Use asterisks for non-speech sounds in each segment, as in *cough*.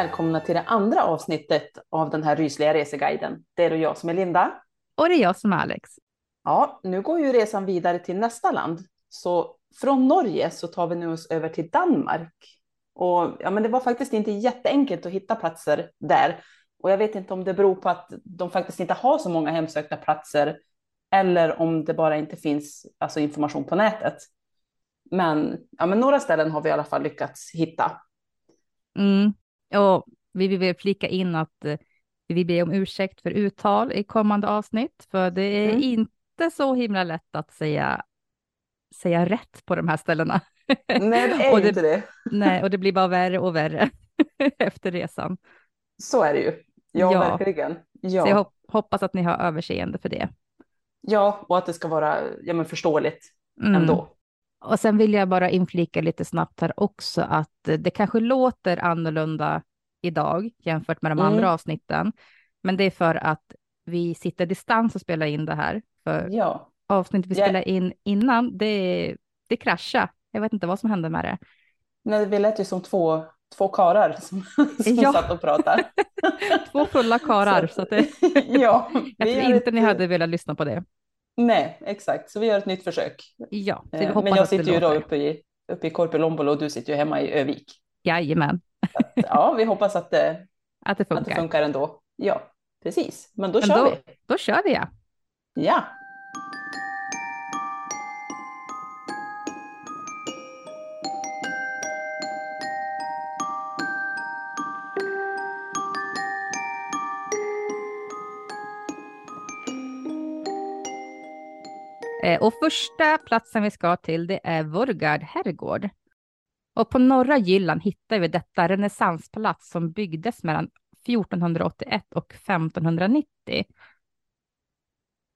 Välkomna till det andra avsnittet av den här rysliga reseguiden. Det är då jag som är Linda. Och det är jag som är Alex. Ja, nu går ju resan vidare till nästa land. Så från Norge så tar vi nu oss över till Danmark. Och ja, men det var faktiskt inte jätteenkelt att hitta platser där. Och jag vet inte om det beror på att de faktiskt inte har så många hemsökta platser eller om det bara inte finns alltså, information på nätet. Men, ja, men några ställen har vi i alla fall lyckats hitta. Mm. Och vi vill flika in att eh, vi vill be om ursäkt för uttal i kommande avsnitt, för det är Mm. inte så himla lätt att säga, säga rätt på de här ställena. Nej, det är *laughs* Och det- inte det. Nej, och det blir bara värre och värre *laughs* efter resan. Så är det ju. Ja, Ja. verkligen. Ja. Så jag hop- hoppas att ni har överseende för det. ja, och att det ska vara ja, men förståeligt Mm. ändå. Och sen vill jag bara inflika lite snabbt här också att det kanske låter annorlunda idag jämfört med de Mm. andra avsnitten. Men det är för att vi sitter distans och spelar in det här. För Ja, avsnittet vi Ja. spelade in innan, det, det kraschade. Jag vet inte vad som hände med det. Nej, vi lät ju som två, två karar som, *laughs* som Ja. satt och pratade. *laughs* Två fulla karar, så att det, *laughs* ja, jag tror inte ett- ni hade velat lyssna på det. Nej, exakt. Så vi gör ett nytt försök. Ja, Eh, Men jag att sitter ju då uppe i, uppe i Korpilombolo och du sitter ju hemma i Övik. Jajamän, Ja, vi hoppas att det, *laughs* att det att det funkar. funkar ändå. Ja, precis. Men då Men kör då, vi. då kör vi ja. Ja. Eh, och första platsen vi ska till det är Vårgard herrgård. Och på norra Jylland hittar vi detta renässanspalats som byggdes mellan 1481 och 1590.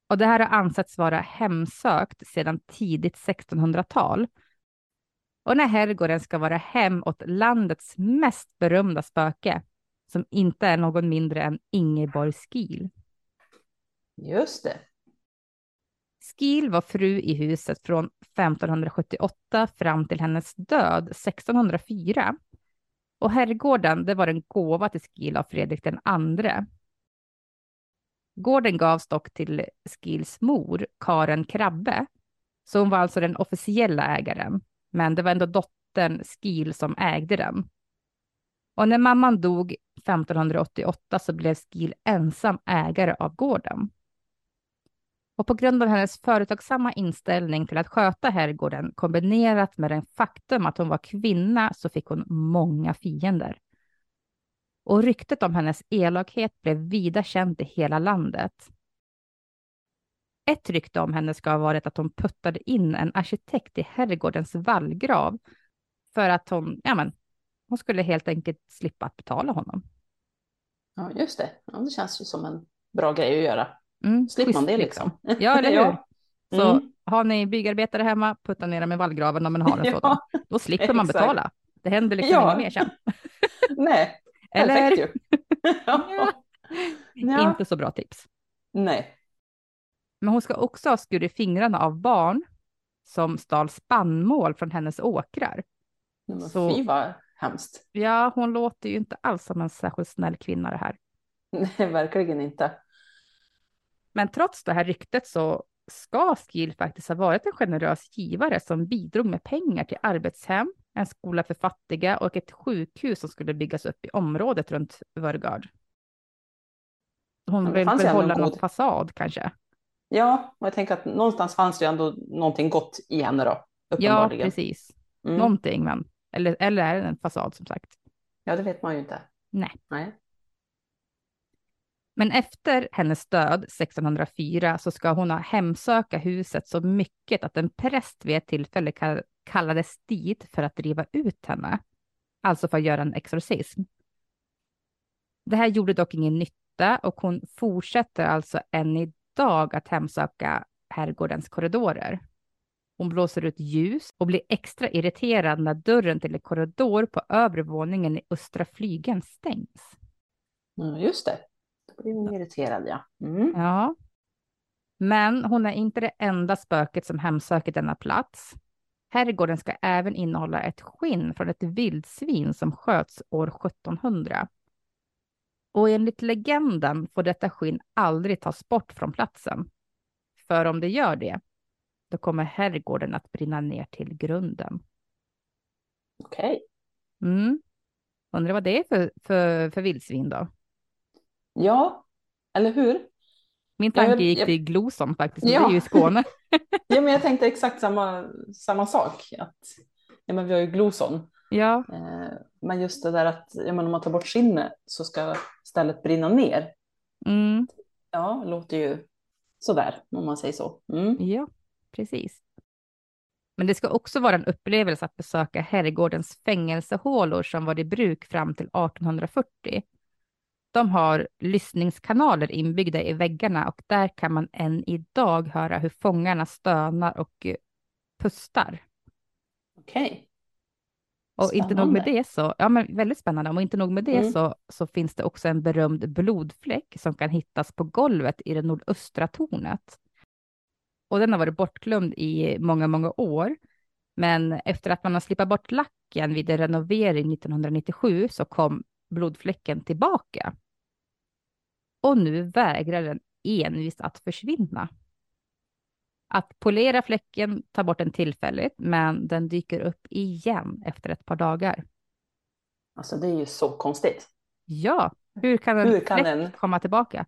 Och det här har ansetts vara hemsökt sedan tidigt 1600-tal. Och när herrgården ska vara hem åt landets mest berömda spöke, som inte är någon mindre än Ingeborg Skil. Just det. Skil var fru i huset från 1578 fram till hennes död 1604. Och herrgården, det var en gåva till Skil av Fredrik den andre. Gården gavs dock till Skils mor, Karen Krabbe, så hon var alltså den officiella ägaren, men det var ändå dottern Skil som ägde den. Och när mamman dog 1588 så blev Skil ensam ägare av gården. Och på grund av hennes företagsamma inställning till att sköta herrgården kombinerat med den faktum att hon var kvinna så fick hon många fiender. Och ryktet om hennes elakhet blev vida känt i hela landet. Ett rykte om henne ska ha varit att hon puttade in en arkitekt i herrgårdens vallgrav för att hon, ja men, hon skulle helt enkelt slippa att betala honom. Ja, just det. Ja, det känns ju som en bra grej att göra. Mm, Slipper man det liksom. Ja, eller *laughs* hur? Ja. Så Mm. har ni byggarbetare hemma, putta ner dem i vallgraven om man har en *laughs* Ja, sådan. Då slipper man betala. Det händer liksom Ja. inget mer sen. *laughs* Nej, Eller? ju. Ja. ja. Inte så bra tips. Nej. Men hon ska också ha skurit fingrarna av barn som stal spannmål från hennes åkrar. Men Så- fy vad hemskt. Ja, hon låter ju inte alls som en särskilt snäll kvinna det här. Nej, verkligen inte. Men trots det här ryktet så ska Skill faktiskt ha varit en generös givare som bidrog med pengar till arbetshem, en skola för fattiga och ett sjukhus som skulle byggas upp i området runt Vörgard. Hon vill fanns ju väl ändå hålla en någon god- fasad kanske. Ja, och jag tänker att någonstans fanns det ju ändå någonting gott i henne då. Ja, precis. Mm. Någonting, men. Eller, eller är det en fasad som sagt? Ja, det vet man ju inte. Nej. Nej. Men efter hennes död 1604 så ska hon ha hemsöka huset så mycket att en präst vid ett tillfälle kallades dit för att driva ut henne. Alltså för att göra en exorcism. Det här gjorde dock ingen nytta och hon fortsätter alltså än idag att hemsöka herrgårdens korridorer. Hon blåser ut ljus och blir extra irriterad när dörren till en korridor på övre våningen i östra flygeln stängs. Mm, just det. Då blir hon irriterad, ja. Mm. Ja. Men hon är inte det enda spöket som hemsöker denna plats. Herrgården ska även innehålla ett skinn från ett vildsvin som sköts år 1700. Och enligt legenden får detta skinn aldrig tas bort från platsen. För om det gör det, då kommer herrgården att brinna ner till grunden. Okej. Mm. Undrar vad det är för, för, för vildsvin då? Ja, eller hur? Min tanke gick jag- till Glosom faktiskt, Ja. det är ju i Skåne. *laughs* *laughs* Ja, men jag tänkte exakt samma, samma sak. Att, ja, men vi har ju gloson. Ja, Eh, men just det där att ja, men om man tar bort skinnet så ska stället brinna ner. mm. Ja, låter ju sådär om man säger så. Mm. Ja, precis. Men det ska också vara en upplevelse att besöka herrgårdens fängelsehålor som var i bruk fram till 1840. De har lyssningskanaler inbyggda i väggarna och där kan man än idag höra hur fångarna stönar och eh, pustar. Okej. Och inte nog med det så, ja men väldigt spännande, och inte nog med det Mm. så, så finns det också en berömd blodfläck som kan hittas på golvet i det nordöstra tornet. Och den har varit bortglömd i många, många år. Men efter att man har slipat bort lacken vid en renovering 1997 så kom blodfläcken tillbaka. Och nu vägrar den envist att försvinna. Att polera fläcken tar bort den tillfälligt, men den dyker upp igen efter ett par dagar. Alltså det är ju så konstigt. Ja, hur kan en Hur kan fläck en- komma tillbaka?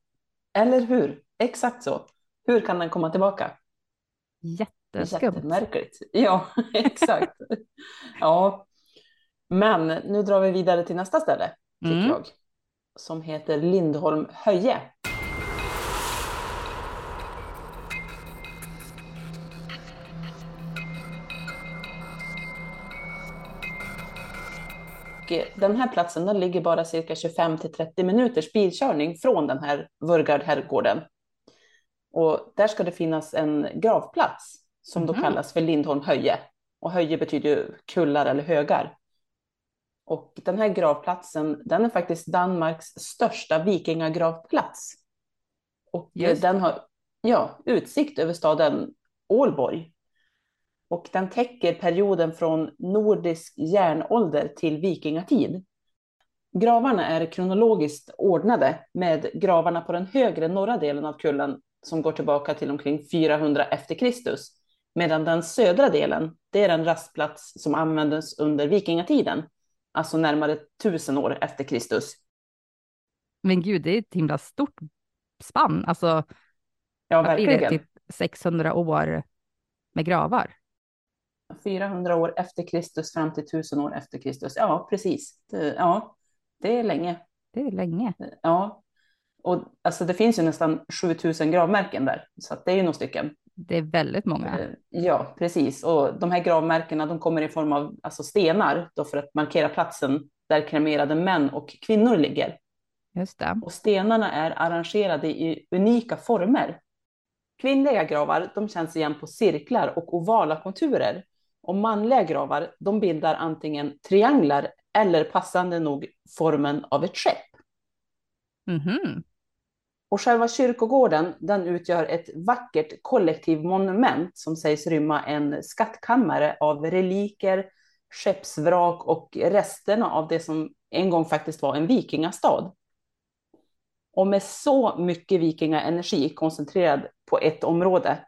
Eller hur? Exakt så. Hur kan den komma tillbaka? Jätteskumt. Jättemärkligt. Ja, *laughs* exakt. ja. Men nu drar vi vidare till nästa ställe, tycker Mm. jag. Som heter Lindholm Höje. Eh, Den här platsen den ligger bara cirka 25 till 30 minuters bilkörning från den här Vörgard herrgården. Och där ska det finnas en gravplats som då Mhm. kallas för Lindholm Höje. Och höje betyder ju kullar eller högar. Och den här gravplatsen, den är faktiskt Danmarks största vikingagravplats. Och Just. den har ja, utsikt över staden Ålborg. Och den täcker perioden från nordisk järnålder till vikingatid. Gravarna är kronologiskt ordnade med gravarna på den högre norra delen av kullen som går tillbaka till omkring 400 efter Kristus. Medan den södra delen, det är en rastplats som användes under vikingatiden, alltså närmare 1000 år efter Kristus. Men gud, det är ett himla stort spann. Alltså, Ja, blir det? verkligen. Typ 600 år med gravar. 400 år efter Kristus fram till 1000 år efter Kristus. Ja, precis. Ja, det är länge. Det är länge. Ja, och alltså det finns ju nästan 7000 gravmärken där, så det är ju några stycken. Det är väldigt många. Eh, Ja, precis. Och de här gravmärkena de kommer i form av alltså stenar då för att markera platsen där kremerade män och kvinnor ligger. Just det. Och stenarna är arrangerade i unika former. Kvinnliga gravar de känns igen på cirklar och ovala konturer. Och manliga gravar de bildar antingen trianglar eller passande nog formen av ett skepp. Mhm. Och själva kyrkogården den utgör ett vackert kollektivmonument som sägs rymma en skattkammare av reliker, skeppsvrak och resterna av det som en gång faktiskt var en vikingastad. Och med så mycket vikingaenergi koncentrerad på ett område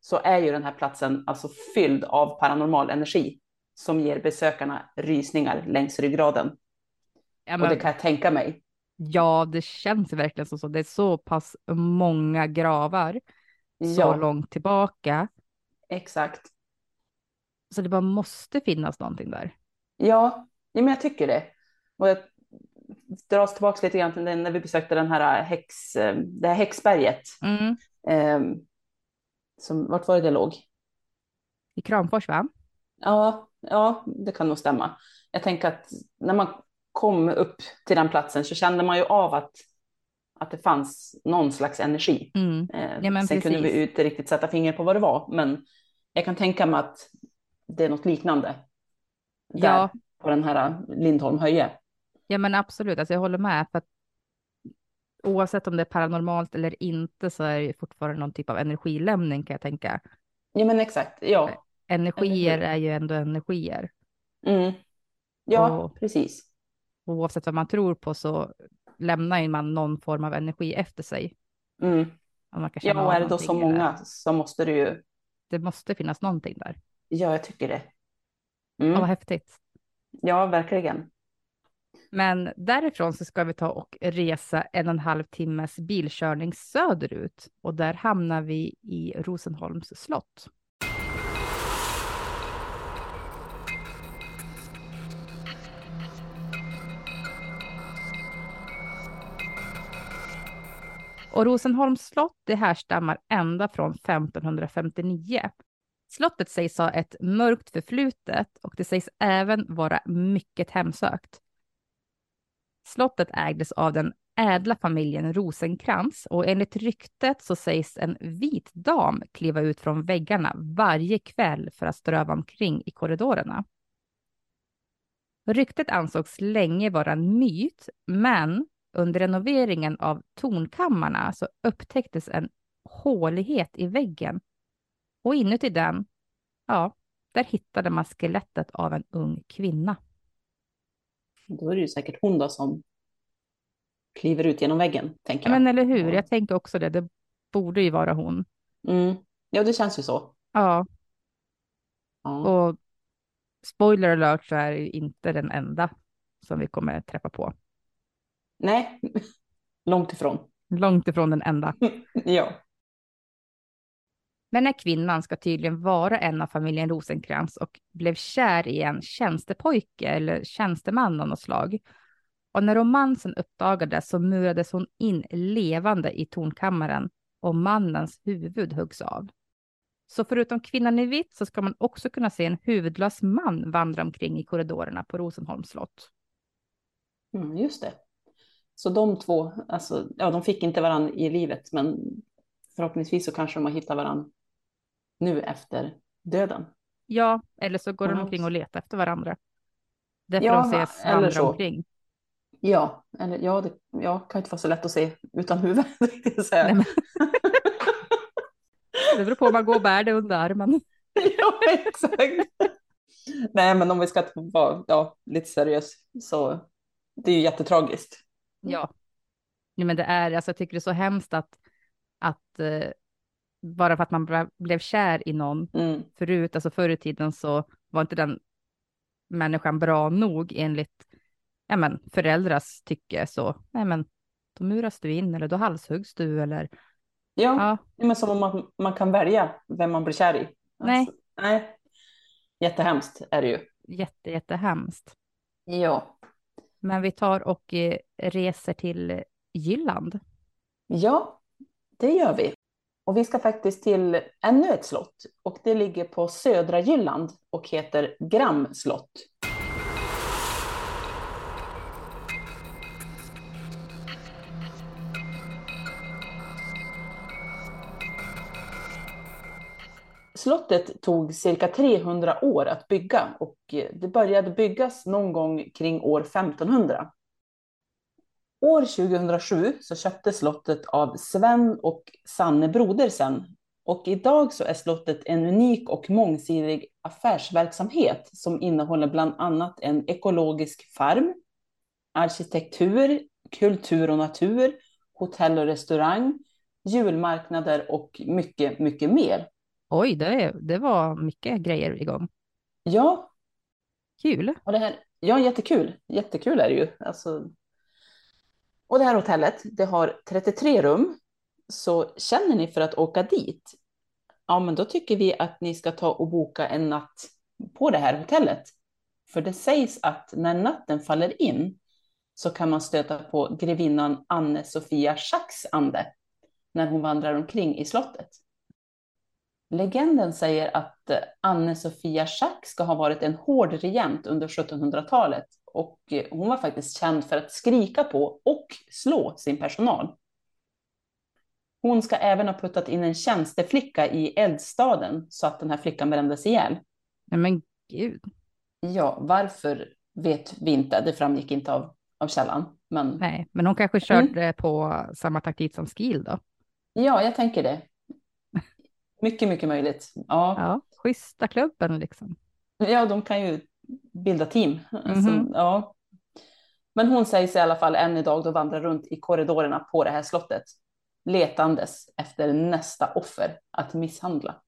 så är ju den här platsen alltså fylld av paranormal energi som ger besökarna rysningar längs ryggraden. Ja, Och men, det kan jag tänka mig. Ja, det känns verkligen som så. Det är så pass många gravar så Ja, långt tillbaka. exakt. Så det bara måste finnas någonting där. Ja, ja, men jag tycker det. Och jag dras tillbaka lite grann till när vi besökte den här häx, eh, det här häxberget. Mm. Eh, som, vart var det det låg? I Kramfors va? Ja, ja, det kan nog stämma. Jag tänker att när man kom upp till den platsen så kände man ju av att, att det fanns någon slags energi. Mm. Eh, Ja, sen kunde precis. vi inte riktigt sätta fingret på vad det var, men jag kan tänka mig att det är något liknande. Där, Ja. på den här Lindholm höje. Ja men absolut, alltså jag håller med. För att oavsett om det är paranormalt eller inte så är det fortfarande någon typ av energilämning kan jag tänka. Ja, men exakt. Ja. Energier är ju ändå energier. Mm. Ja, Och- precis. Oavsett vad man tror på så lämnar man någon form av energi efter sig. Mm. Ja, och är det då så många så måste det ju, Det måste finnas någonting där. ja, jag tycker det. Ja, vad Mm. häftigt. Ja, verkligen. Men därifrån så ska vi ta och resa en och en halv timmes bilkörning söderut. Och där hamnar vi i Rosenholms slott. Och Rosenholms slott det härstammar ända från 1559. Slottet sägs ha ett mörkt förflutet och det sägs även vara mycket hemsökt. Slottet ägdes av den ädla familjen Rosenkrantz och enligt ryktet så sägs en vit dam kliva ut från väggarna varje kväll för att ströva omkring i korridorerna. Ryktet ansågs länge vara en myt, men under renoveringen av tornkammarna så upptäcktes en hålighet i väggen och inuti den, ja, där hittade man skelettet av en ung kvinna. Då är det ju säkert hon då som kliver ut genom väggen, tänker Ja, jag. men eller hur, jag tänker också det, det borde ju vara hon. Mm. Ja, det känns ju så. Ja, Ja. och spoiler alert så är det ju inte den enda som vi kommer träffa på. Nej, långt ifrån. Långt ifrån den enda. *laughs* Ja. Men den här kvinnan ska tydligen vara en av familjen Rosenkrantz och blev kär i en tjänstepojke eller tjänsteman av något slag. Och när romansen uppdagades så murades hon in levande i tornkammaren och mannens huvud huggs av. Så förutom kvinnan i vitt så ska man också kunna se en huvudlös man vandra omkring i korridorerna på Rosenholms slott. Mm, just det. Så de två, alltså, ja, de fick inte varandra i livet, men förhoppningsvis så kanske de har hittat varandra nu efter döden. Ja, eller så går de omkring och letar efter varandra. Därför Ja, de ses eller så. omkring. Ja, eller ja, det ja, kan inte vara så lätt att se utan huvud. *laughs* säga. Nej, men- *laughs* Det beror på om man går och bär det under armen. *laughs* ja, exakt. Nej, men om vi ska vara ja, lite seriös så det är ju jättetragiskt. Ja. ja men det är, alltså jag tycker det är så hemskt att, att eh, bara för att man ble- blev kär i någon Mm. förut, alltså förr i tiden så var inte den människan bra nog enligt ja, men, föräldrars tycke så, nej men då muras du in eller då halshuggs du eller Ja, Ja. men som om man, man kan välja vem man blir kär i. Nej. Alltså, nej. Jättehemskt är det ju. Jätte, jättehemskt. Ja. Men vi tar och eh, reser till Jylland. Ja, det gör vi. Och vi ska faktiskt till ännu ett slott. Och det ligger på södra Jylland och heter Gram slott. Slottet tog cirka 300 år att bygga och eh, det började byggas någon gång kring år 1500. År 2007 så köptes slottet av Sven och Sanne Brodersen och idag så är slottet en unik och mångsidig affärsverksamhet som innehåller bland annat en ekologisk farm, arkitektur, kultur och natur, hotell och restaurang, julmarknader och mycket, mycket mer. Oj, det, det var mycket grejer igång. Ja, Kul. och det här, ja jättekul. Jättekul är det ju. Alltså, och det här hotellet, det har 33 rum. Så känner ni för att åka dit, ja men då tycker vi att ni ska ta och boka en natt på det här hotellet. För det sägs att när natten faller in så kan man stöta på grevinnan Anne-Sofia Schacks ande när hon vandrar omkring i slottet. Legenden säger att eh, Anne-Sofia Schack ska ha varit en hård regent under 1700-talet och eh, hon var faktiskt känd för att skrika på och slå sin personal. Hon ska även ha puttat in en tjänsteflicka i eldstaden så att den här flickan brändes ihjäl. Nej, men gud. Ja, varför vet vi inte. Det framgick inte av, av källan. Men Nej, men hon kanske körde på samma taktik som Skill då. ja, jag tänker det. Mycket, mycket möjligt. Ja, Ja, schyssta klubben liksom. Ja, de kan ju bilda team. Alltså, Mhm. ja. Men hon sägs i alla fall än idag då vandra runt i korridorerna på det här slottet. Letandes efter nästa offer att misshandla.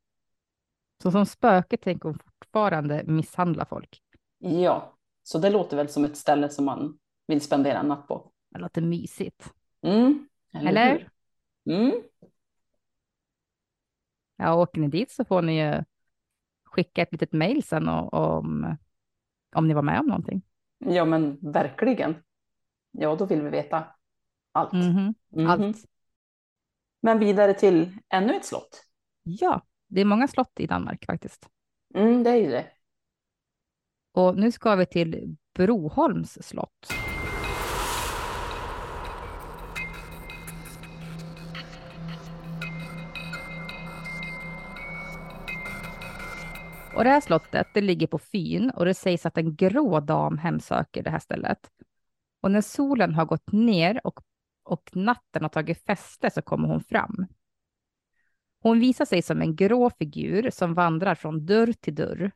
Så som spöke tänker hon fortfarande misshandla folk. Ja, så det låter väl som ett ställe som man vill spendera en natt på. Det låter mysigt. Mm, Eller? hur? Mm, Ja, åker ni dit så får ni ju skicka ett litet mejl sen om, om ni var med om någonting. ja, men verkligen. Ja, då vill vi veta allt. Mhm, Mhm. Allt. Men vidare till ännu ett slott. Ja, det är många slott i Danmark faktiskt. Mm, det är ju det. Och nu ska vi till Broholms slott. Och det här slottet, det ligger på Fyn och det sägs att en grå dam hemsöker det här stället. Och när solen har gått ner och, och natten har tagit fäste så kommer hon fram. Hon visar sig som en grå figur som vandrar från dörr till dörr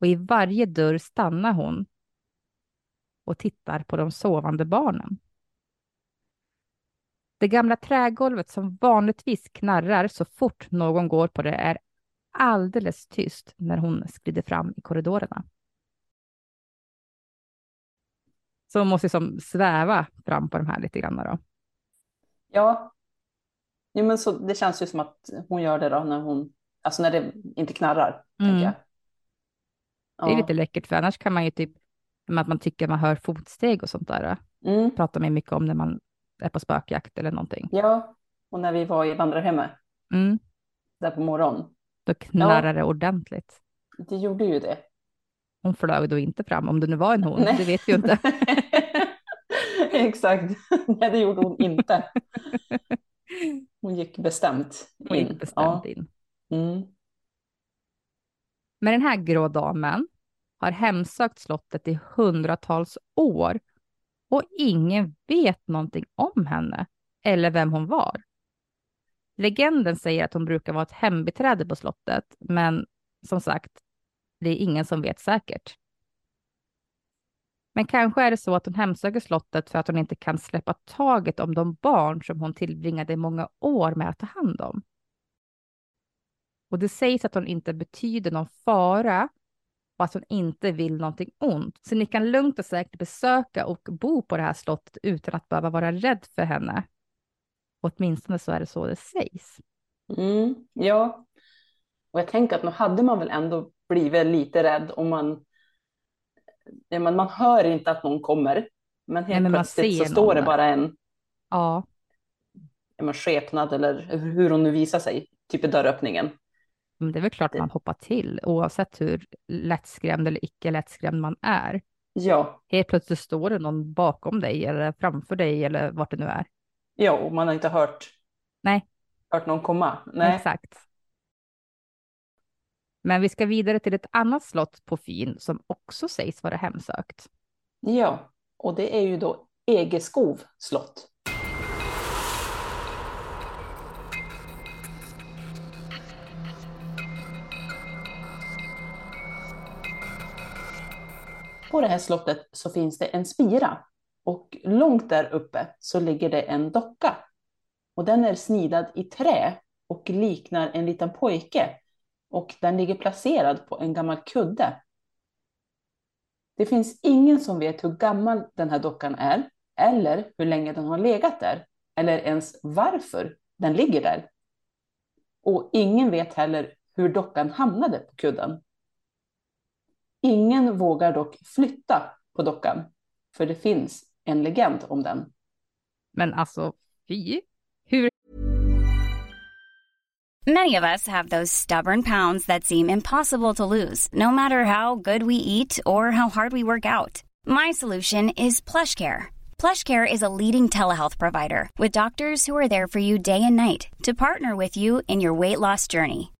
och i varje dörr stannar hon och tittar på de sovande barnen. Det gamla trägolvet som vanligtvis knarrar så fort någon går på det är alldeles tyst när hon skrider fram i korridorerna. Så hon måste som sväva fram på de här lite grann då. Ja. Jo, men så det känns ju som att hon gör det då när hon, alltså när det inte knarrar, Mm. jag. Det är Ja. lite läckert för annars kan man ju typ, att man tycker man hör fotsteg och sånt där, Mm. pratar man mycket om när man är på spökjakt eller någonting. Ja, och när vi var i vandrarhemmet Mm, där på morgonen, då knarrar det ordentligt. det gjorde ju det. Hon flög då inte fram, om det nu var en hon, Nej. det vet vi ju inte. *laughs* Exakt, *laughs* nej det gjorde hon inte. *laughs* Hon gick bestämt in. Hon gick bestämt in. Ja. Mm. Men den här grå damen har hemsökt slottet i hundratals år och ingen vet någonting om henne eller vem hon var. Legenden säger att hon brukar vara ett hembiträde på slottet, men som sagt, det är ingen som vet säkert. Men kanske är det så att hon hemsöker slottet för att hon inte kan släppa taget om de barn som hon tillbringade många år med att ta hand om. Och det sägs att hon inte betyder någon fara och att hon inte vill någonting ont. Så ni kan lugnt och säkert besöka och bo på det här slottet utan att behöva vara rädd för henne. Åtminstone så är det så det sägs. Mm, ja, och jag tänker att nu hade man väl ändå blivit lite rädd om man... Ja, men man hör inte att någon kommer, men helt Nej, men man plötsligt så står det där. bara en, Ja, en skepnad eller hur hon nu visar sig, typ i dörröppningen. men det är väl klart man hoppar till oavsett hur lättskrämd eller icke lättskrämd man är. Ja, Helt plötsligt står det någon bakom dig eller framför dig eller vart det nu är. Ja, och man har inte hört, Nej, hört någon komma. Nej. exakt. Men vi ska vidare till ett annat slott på Fyn som också sägs vara hemsökt. Ja, och det är ju då Egeskov slott. På det här slottet så finns det en spira och långt där uppe så ligger det en docka. Och den är snidad i trä och liknar en liten pojke och den ligger placerad på en gammal kudde. Det finns ingen som vet hur gammal den här dockan är eller hur länge den har legat där eller ens varför den ligger där. Och ingen vet heller hur dockan hamnade på kudden. Ingen vågar dock flytta på dockan, för det finns en legend om den. Men alltså, fy. Hur Many of us have those stubborn pounds that seem impossible to lose, no matter how good we eat or how hard we work out. My solution is PlushCare. PlushCare is a leading telehealth provider with doctors who are there for you day and night to partner with you in your weight loss journey.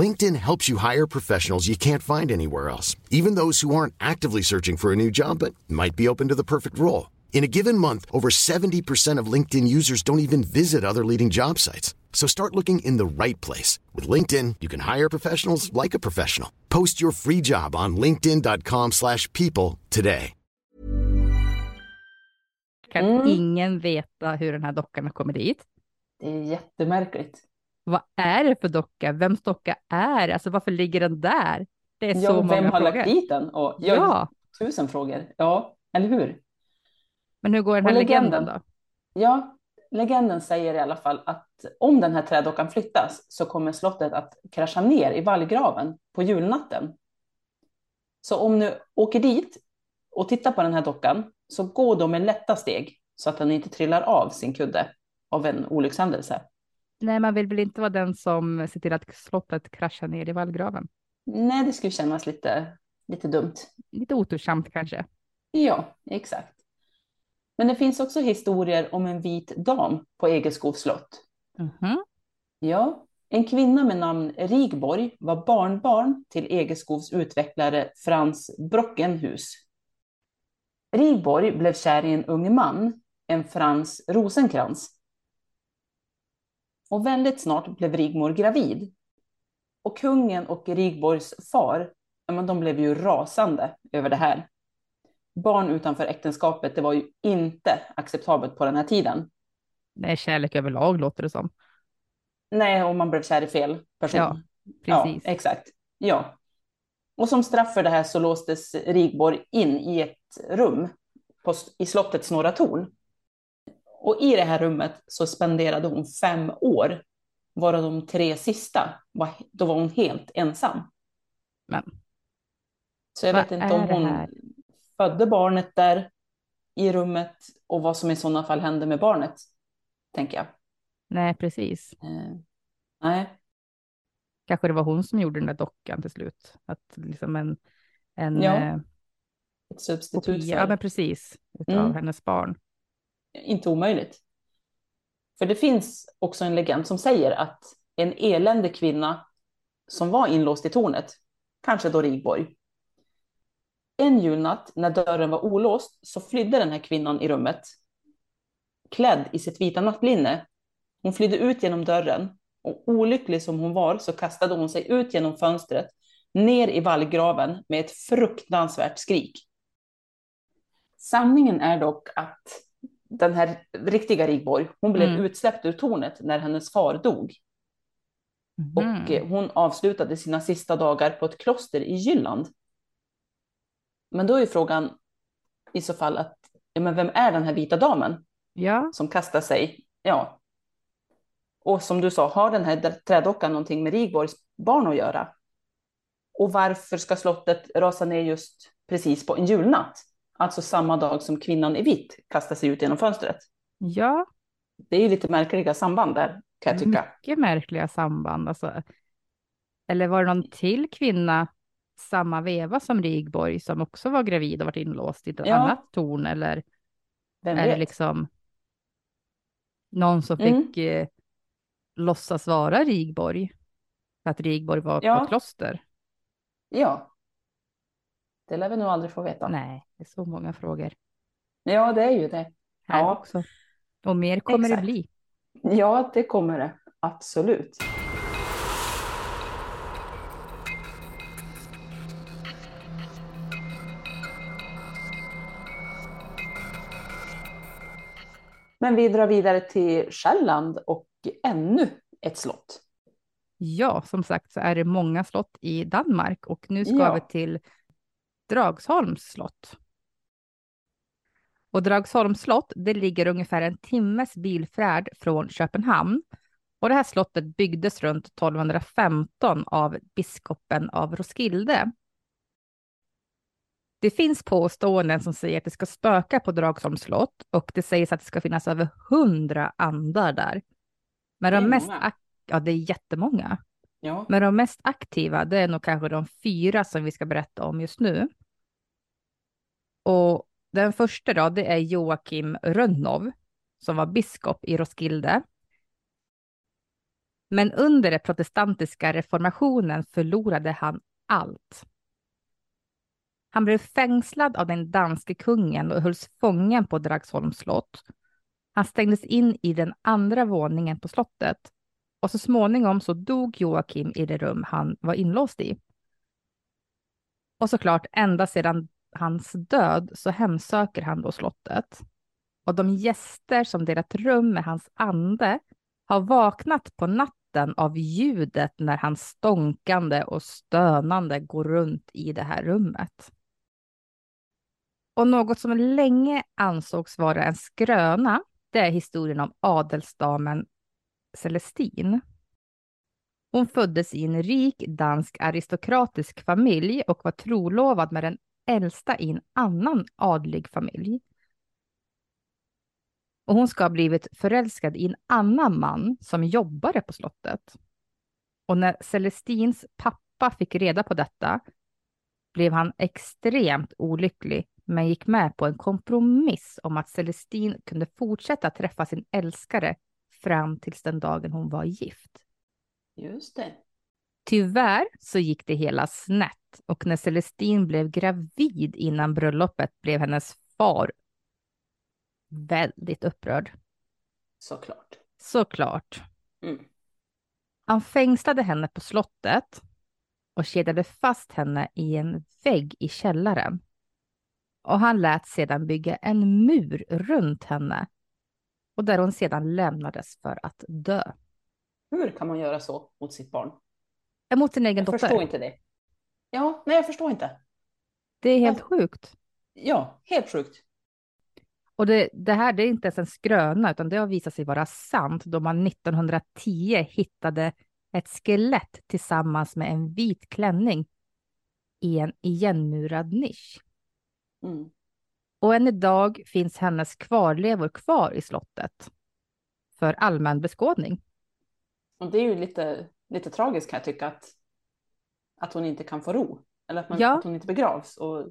LinkedIn helps you hire professionals you can't find anywhere else, even those who aren't actively searching for a new job but might be open to the perfect role. In a given month, over 70% of LinkedIn users don't even visit other leading job sites. So start looking in the right place. With LinkedIn, you can hire professionals like a professional. Post your free job on linkedin.com slash people today. kan Mm. ingen veta hur den här dockan har kommit dit? Det är jättemärkligt. Vad är det för docka? Vems docka är det? Alltså varför ligger den där? Det är så Ja, många vem har frågor. lagt dit den? Och, ja, Ja, Tusen frågor. Ja, eller hur? men hur går den här legenden legenden? då? Ja, legenden säger i alla fall att om den här trädockan flyttas så kommer slottet att krascha ner i vallgraven på julnatten. Så om du åker dit och tittar på den här dockan så gå då med lätta steg så att den inte trillar av sin kudde av en olyckshändelse. Nej, man vill väl inte vara den som ser till att slottet kraschar ner i vallgraven. Nej, det skulle kännas lite, lite dumt. Lite otursamt kanske. Ja, exakt. Men det finns också historier om en vit dam på Egeskov slott. Mhm. Ja, en kvinna med namn Rigborg var barnbarn till Egeskovs utvecklare Frans Brockenhus. Rigborg blev kär i en ung man, en Frans Rosenkrantz. Och väldigt snart blev Rigmor gravid. Och kungen och Rigborgs far, men de blev ju rasande över det här. Barn utanför äktenskapet, det var ju inte acceptabelt på den här tiden. Nej, kärlek överlag låter det som. Nej, om man blev kär i fel person. Ja, precis. Ja, exakt. Ja. Och som straff för det här så låstes Rigborg in i ett rum på, i slottets norra torn. Och i det här rummet så spenderade hon fem år, varav de tre sista, var, då var hon helt ensam. Men Så jag vet inte om hon födde barnet där i rummet och vad som i sådana fall hände med barnet, tänker jag. nej, precis. Eh, nej. Kanske det var hon som gjorde den där dockan till slut. Att liksom en, en Ja, eh, Ett substitut kopia, ja men precis, utav Mm. hennes barn inte omöjligt. För det finns också en legend som säger att en eländig kvinna som var inlåst i tornet, kanske då Rigborg, en julnatt när dörren var olåst så flydde den här kvinnan i rummet klädd i sitt vita nattlinne. Hon flydde ut genom dörren och olycklig som hon var så kastade hon sig ut genom fönstret ner i vallgraven med ett fruktansvärt skrik. Sanningen är dock att den här riktiga Rigborg, hon blev Mm. utsläppt ur tornet när hennes far dog. Och Mhm. eh, hon avslutade sina sista dagar på ett kloster i Jylland. Men då är frågan i så fall att, ja men vem är den här vita damen Ja, som kastar sig? Ja. Och som du sa, har den här trädockan någonting med Rigborgs barn att göra? Och varför ska slottet rasa ner just precis på en julnatt? Alltså samma dag som kvinnan i vitt kastar sig ut genom fönstret. ja, Det är ju lite märkliga samband där, kan jag tycka. mycket märkliga samband. Alltså. Eller var det någon till kvinna samma veva som Rigborg som också var gravid och varit inlåst i ett Ja. annat torn? Eller Vem är det vet? liksom någon som Mm. fick eh, låtsas vara Rigborg? För att Rigborg var på Ja. ett kloster? Ja. Det lär vi nog aldrig få veta. Nej, det är så många frågor Ja, det är ju det. här Ja. också. Och mer kommer Exakt. det bli. Ja, det kommer det. Absolut. Men vi drar vidare till Själland och ännu ett slott. Ja, som sagt så är det många slott i Danmark och nu ska Ja. vi till Dragsholms slott. Och Dragsholms slott, det ligger ungefär en timmes bilfärd från Köpenhamn. Och det här slottet byggdes runt 1215 av biskopen av Roskilde. Det finns påståenden som säger att det ska spöka på Dragsholms slott och det sägs att det ska finnas över hundra andar där. Men de mest, ja det är jättemånga. Ja. Men de mest aktiva, det är nog kanske de fyra som vi ska berätta om just nu. Och den första då, det är Joakim Rönnov, som var biskop i Roskilde. Men under den protestantiska reformationen förlorade han allt. Han blev fängslad av den danske kungen och hölls fången på Dragsholms slott. Han stängdes in i den andra våningen på slottet och så småningom så dog Joakim i det rum han var inlåst i. Och såklart, ända sedan hans död så hemsöker han då slottet. Och de gäster som delat rum med hans ande har vaknat på natten av ljudet när han stånkande och stönande går runt i det här rummet. Och något som länge ansågs vara en skröna, det är historien om adelsdamen Celestine. Hon föddes i en rik dansk aristokratisk familj och var trolovad med den äldsta i en annan adlig familj. Och hon ska ha blivit förälskad i en annan man som jobbade på slottet. Och när Celestins pappa fick reda på detta blev han extremt olycklig men gick med på en kompromiss om att Celestin kunde fortsätta träffa sin älskare fram tills den dagen hon var gift. Just det. Tyvärr så gick det hela snett och när Celestin blev gravid innan bröllopet blev hennes far väldigt upprörd. Såklart. Såklart. Mm. Han fängslade henne på slottet och kedjade fast henne i en vägg i källaren. Och han lät sedan bygga en mur runt henne och där hon sedan lämnades för att dö. Hur kan man göra så mot sitt barn? Mot sin egen Jag dotter. förstår inte det. Ja, nej jag förstår inte. Det är helt Ja. sjukt. Ja, helt sjukt. Och det, det här det är inte ens en skröna, utan det har visat sig vara sant då man 1910 hittade ett skelett tillsammans med en vit klänning i en igenmurad nisch. Mm. Och än idag finns hennes kvarlevor kvar i slottet för allmän beskådning. Och det är ju lite, lite tragiskt kan jag tycka att, att hon inte kan få ro. Eller att, man, Ja. att hon inte begravs och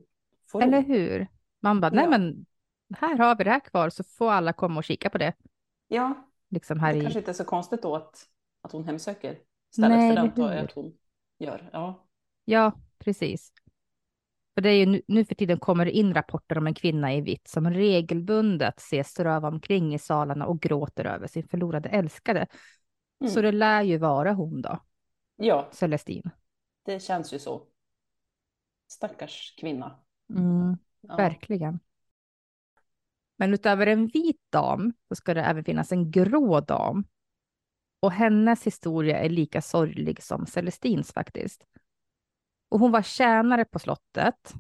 får ro. Eller hur? Man bara, nej Ja. men här har vi det här kvar så får alla komma och kika på det. Ja, Liksom här det i... kanske inte är så konstigt då att, att hon hemsöker stället Nej, för det att hon gör. Ja. Ja, precis. För det är ju nu, för tiden kommer det in rapporter om en kvinna i vitt som regelbundet ses ströva omkring i salarna och gråter över sin förlorade älskade. Mm. Så det lär ju vara hon då, ja, Celestine. det känns ju så. Stackars kvinna. Mm, Ja. Verkligen. Men utöver en vit dam så ska det även finnas en grå dam. Och hennes historia är lika sorglig som Celestins faktiskt. Och hon var tjänare på slottet.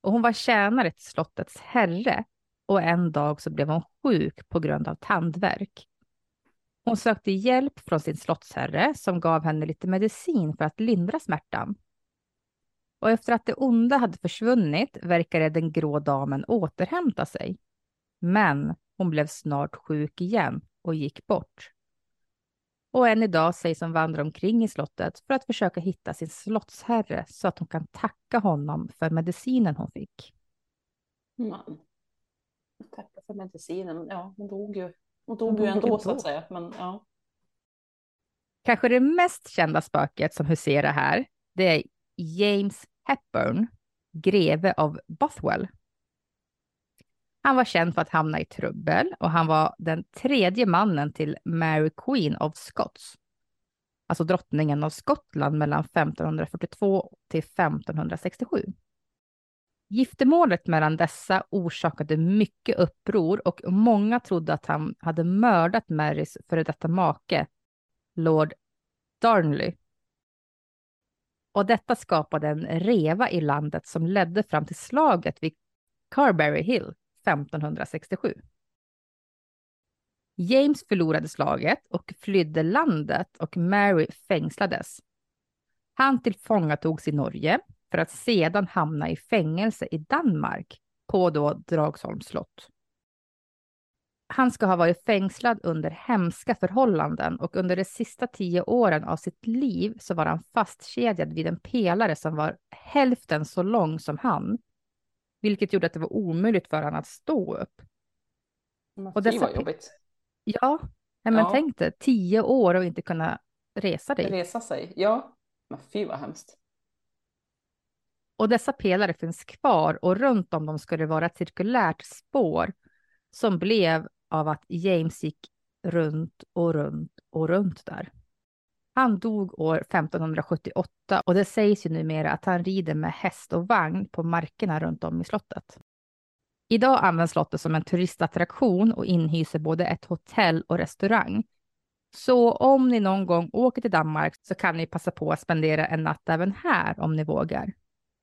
Och hon var tjänare till slottets herre. Och en dag så blev hon sjuk på grund av tandvärk. Hon sökte hjälp från sin slottsherre som gav henne lite medicin för att lindra smärtan. Och efter att det onda hade försvunnit verkade den grå damen återhämta sig. Men hon blev snart sjuk igen och gick bort. Och än idag sägs hon vandra omkring i slottet för att försöka hitta sin slottsherre så att hon kan tacka honom för medicinen hon fick. Man. Tacka för medicinen. Ja, hon dog ju. Hon dog ju ändå så att säga. Men, ja. Kanske det mest kända spöket som huserar här, det är James Hepburn, greve av Bothwell. Han var känd för att hamna i trubbel och han var den tredje mannen till Mary Queen of Scots, alltså drottningen av Skottland mellan 1542 till 1567. Giftermålet mellan dessa orsakade mycket uppror och många trodde att han hade mördat Marys före detta make, Lord Darnley. Och detta skapade en reva i landet som ledde fram till slaget vid Carberry Hill 1567. James förlorade slaget och flydde landet och Mary fängslades. Han tillfångatogs i Norge för att sedan hamna i fängelse i Danmark på då Dragsholms slott. Han ska ha varit fängslad under hemska förhållanden och under de sista tio åren av sitt liv så var han fastkedjad vid en pelare som var hälften så lång som han, vilket gjorde att det var omöjligt för honom att stå upp. Men och dessa... var jobbigt. Ja, men ja. tänk dig, tio år och inte kunna resa dig. Resa sig, ja. Men fy vad hemskt. Och dessa pelare finns kvar och runt om dem ska det vara ett cirkulärt spår som blev av att James gick runt och runt och runt där. Han dog år 1578 och det sägs ju numera att han rider med häst och vagn på markerna runt om i slottet. Idag används slottet som en turistattraktion och inhyser både ett hotell och restaurang. Så om ni någon gång åker till Danmark så kan ni passa på att spendera en natt även här om ni vågar.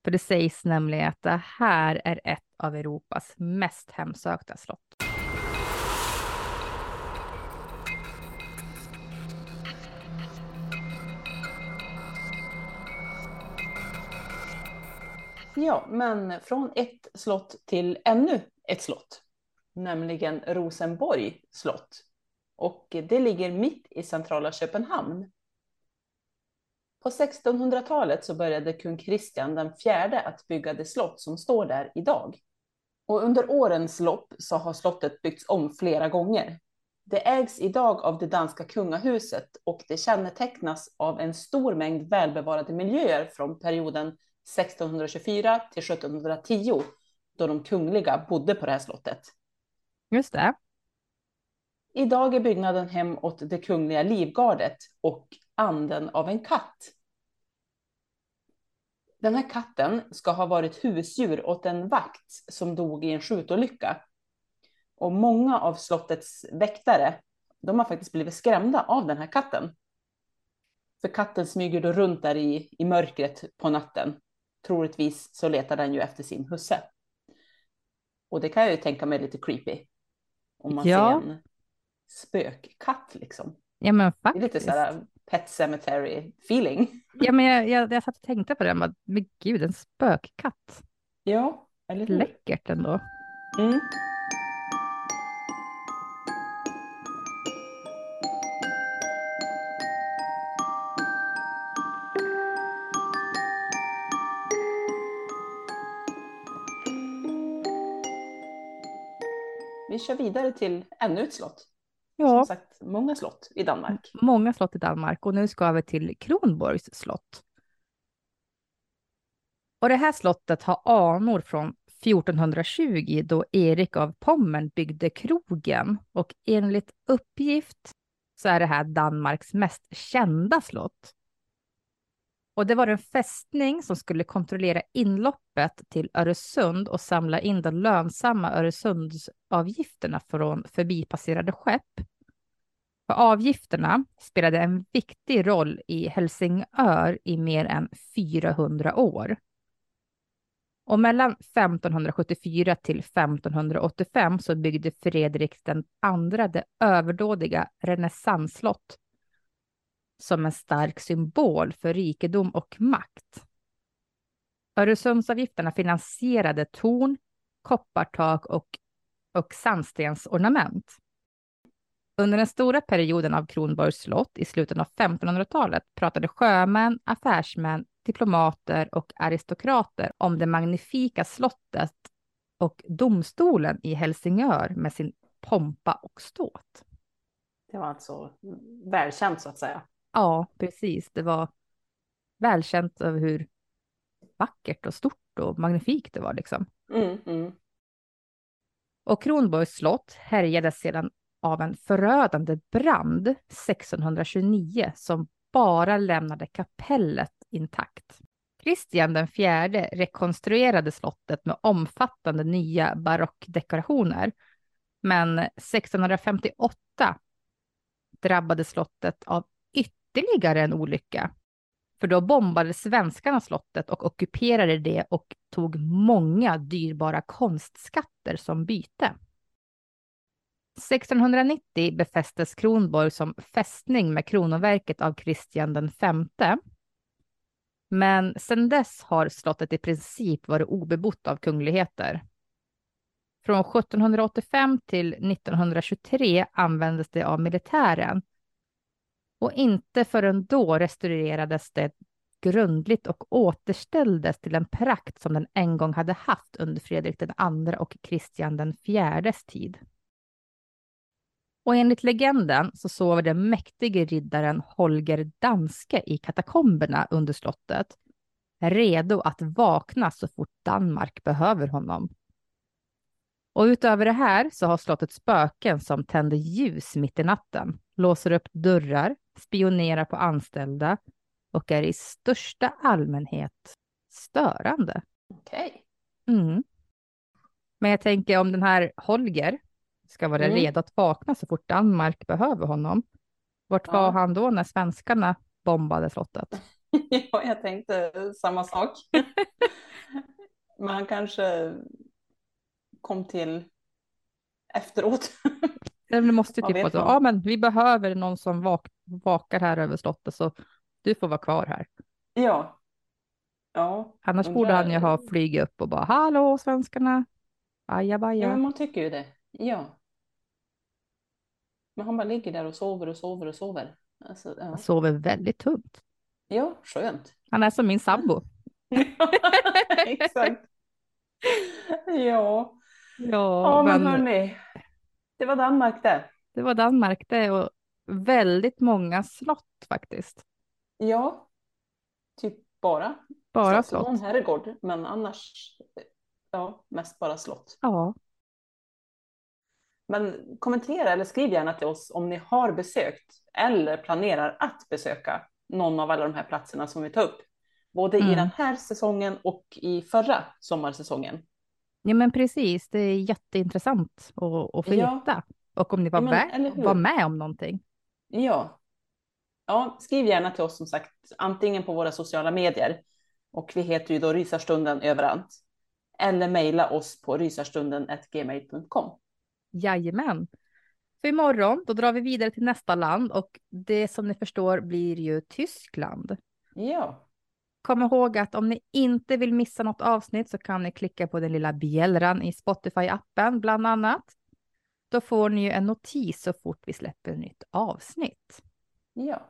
För det sägs nämligen att det här är ett av Europas mest hemsökta slott. Ja, men från ett slott till ännu ett slott, nämligen Rosenborg slott. Och det ligger mitt i centrala Köpenhamn. På 1600-talet så började kung Kristian den fjärde att bygga det slott som står där idag. Och under årens lopp så har slottet byggts om flera gånger. Det ägs idag av det danska kungahuset och det kännetecknas av en stor mängd välbevarade miljöer från perioden 1624 till 1710 då de kungliga bodde på det här slottet. Just det. Idag är byggnaden hem åt det kungliga livgardet och anden av en katt. Den här katten ska ha varit husdjur åt en vakt som dog i en skjutolycka. Och många av slottets väktare, de har faktiskt blivit skrämda av den här katten. För katten smyger då runt där i, i mörkret på natten troligtvis så letar den ju efter sin husse. Och det kan jag ju tänka mig lite creepy. Om man ja. ser en spökkatt liksom. Ja men faktiskt. Det är lite så här pet cemetery feeling. Ja men jag, jag, jag satt och tänkte på det, men gud en spökkatt. Ja, eller hur? Läckert ändå. Mm. Vi kör vidare till ännu ett slott. Ja. Som sagt, många slott i Danmark. Många slott i Danmark och nu ska vi till Kronborgs slott. Och det här slottet har anor från 1420 då Erik av Pommern byggde krogen och enligt uppgift så är det här Danmarks mest kända slott. Och det var en fästning som skulle kontrollera inloppet till Öresund och samla in de lönsamma Öresundsavgifterna från förbipasserade skepp. För avgifterna spelade en viktig roll i Helsingör i mer än 400 år. Och mellan 1574 till 1585 så byggde Fredrik den andra det överdådiga renässansslott som en stark symbol för rikedom och makt. Öresundsavgifterna finansierade torn, koppartak och, och sandstensornament. Under den stora perioden av Kronborgs slott i slutet av 1500-talet pratade sjömän, affärsmän, diplomater och aristokrater om det magnifika slottet och domstolen i Helsingör med sin pompa och ståt. Det var alltså välkänt så att säga. Ja, precis. Det var välkänt över hur vackert och stort och magnifikt det var liksom. Mm, mm. Och Kronborgs slott härjades sedan av en förödande brand 1629 som bara lämnade kapellet intakt. Kristian den fjärde rekonstruerade slottet med omfattande nya barockdekorationer. Men 1658 drabbade slottet av ytterligare ytterligare en olycka. För då bombade svenskarna slottet och ockuperade det och tog många dyrbara konstskatter som byte. 1690 befästes Kronborg som fästning med kronoverket av Kristian V. Men sedan dess har slottet i princip varit obebott av kungligheter. Från 1785 till 1923 användes det av militären och inte förrän då restaurerades det grundligt och återställdes till en prakt som den en gång hade haft under Fredrik den andra och Kristian den fjärdes tid. Och enligt legenden så sover den mäktige riddaren Holger Danske i katakomberna under slottet, redo att vakna så fort Danmark behöver honom. Och utöver det här så har slottet spöken som tänder ljus mitt i natten, låser upp dörrar, spionerar på anställda och är i största allmänhet störande. Okej. Mm. Men jag tänker om den här Holger ska vara Mm. redo att vakna så fort Danmark behöver honom. Vart var Ja. han då när svenskarna bombade slottet? *laughs* Ja, jag tänkte samma sak. *laughs* Men han kanske kom till efteråt. Det måste ju typ vara så, ja men vi behöver någon som vak vakar här över slottet så du får vara kvar här. Ja. Ja. Annars undrar- borde han ju ha flugit upp och bara hallå svenskarna, ajabaja. Ja, men man tycker ju det. Ja. Men han bara ligger där och sover och sover och sover. Alltså, ja. Han sover väldigt tungt. ja, skönt. Han är som min sambo. *laughs* Exakt. *laughs* Ja. Ja, Ja, men men hörni. Det var Danmark det. det var Danmark det och väldigt många slott faktiskt. Ja. Typ bara. Bara slott. och Någon slott. herrgård, men annars. Ja, mest bara slott. Ja, Men kommentera eller skriv gärna till oss om ni har besökt eller planerar att besöka någon av alla de här platserna som vi tar upp. Både i Mm. den här säsongen och i förra sommarsäsongen. Ja men precis. Det är jätteintressant att, att få Ja. veta. Och om ni var, Ja, men, med, var med om någonting. Ja. ja, skriv gärna till oss som sagt, antingen på våra sociala medier och vi heter ju då Rysarstunden överallt. Eller mejla oss på rysarstunden.gmail.com. Jajamän. För imorgon, då drar vi vidare till nästa land och det som ni förstår blir ju Tyskland. Ja, Kom ihåg att om ni inte vill missa något avsnitt så kan ni klicka på den lilla bjällran i Spotify-appen bland annat. Då får ni ju en notis så fort vi släpper ett nytt avsnitt. ja.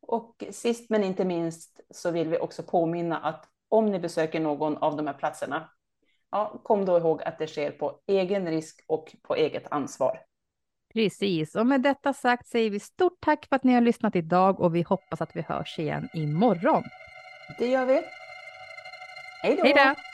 Och sist men inte minst så vill vi också påminna att om ni besöker någon av de här platserna, ja, kom då ihåg att det sker på egen risk och på eget ansvar. Precis, och med detta sagt säger vi stort tack för att ni har lyssnat idag och vi hoppas att vi hörs igen imorgon. Det gör vi. Hej då! Hej då!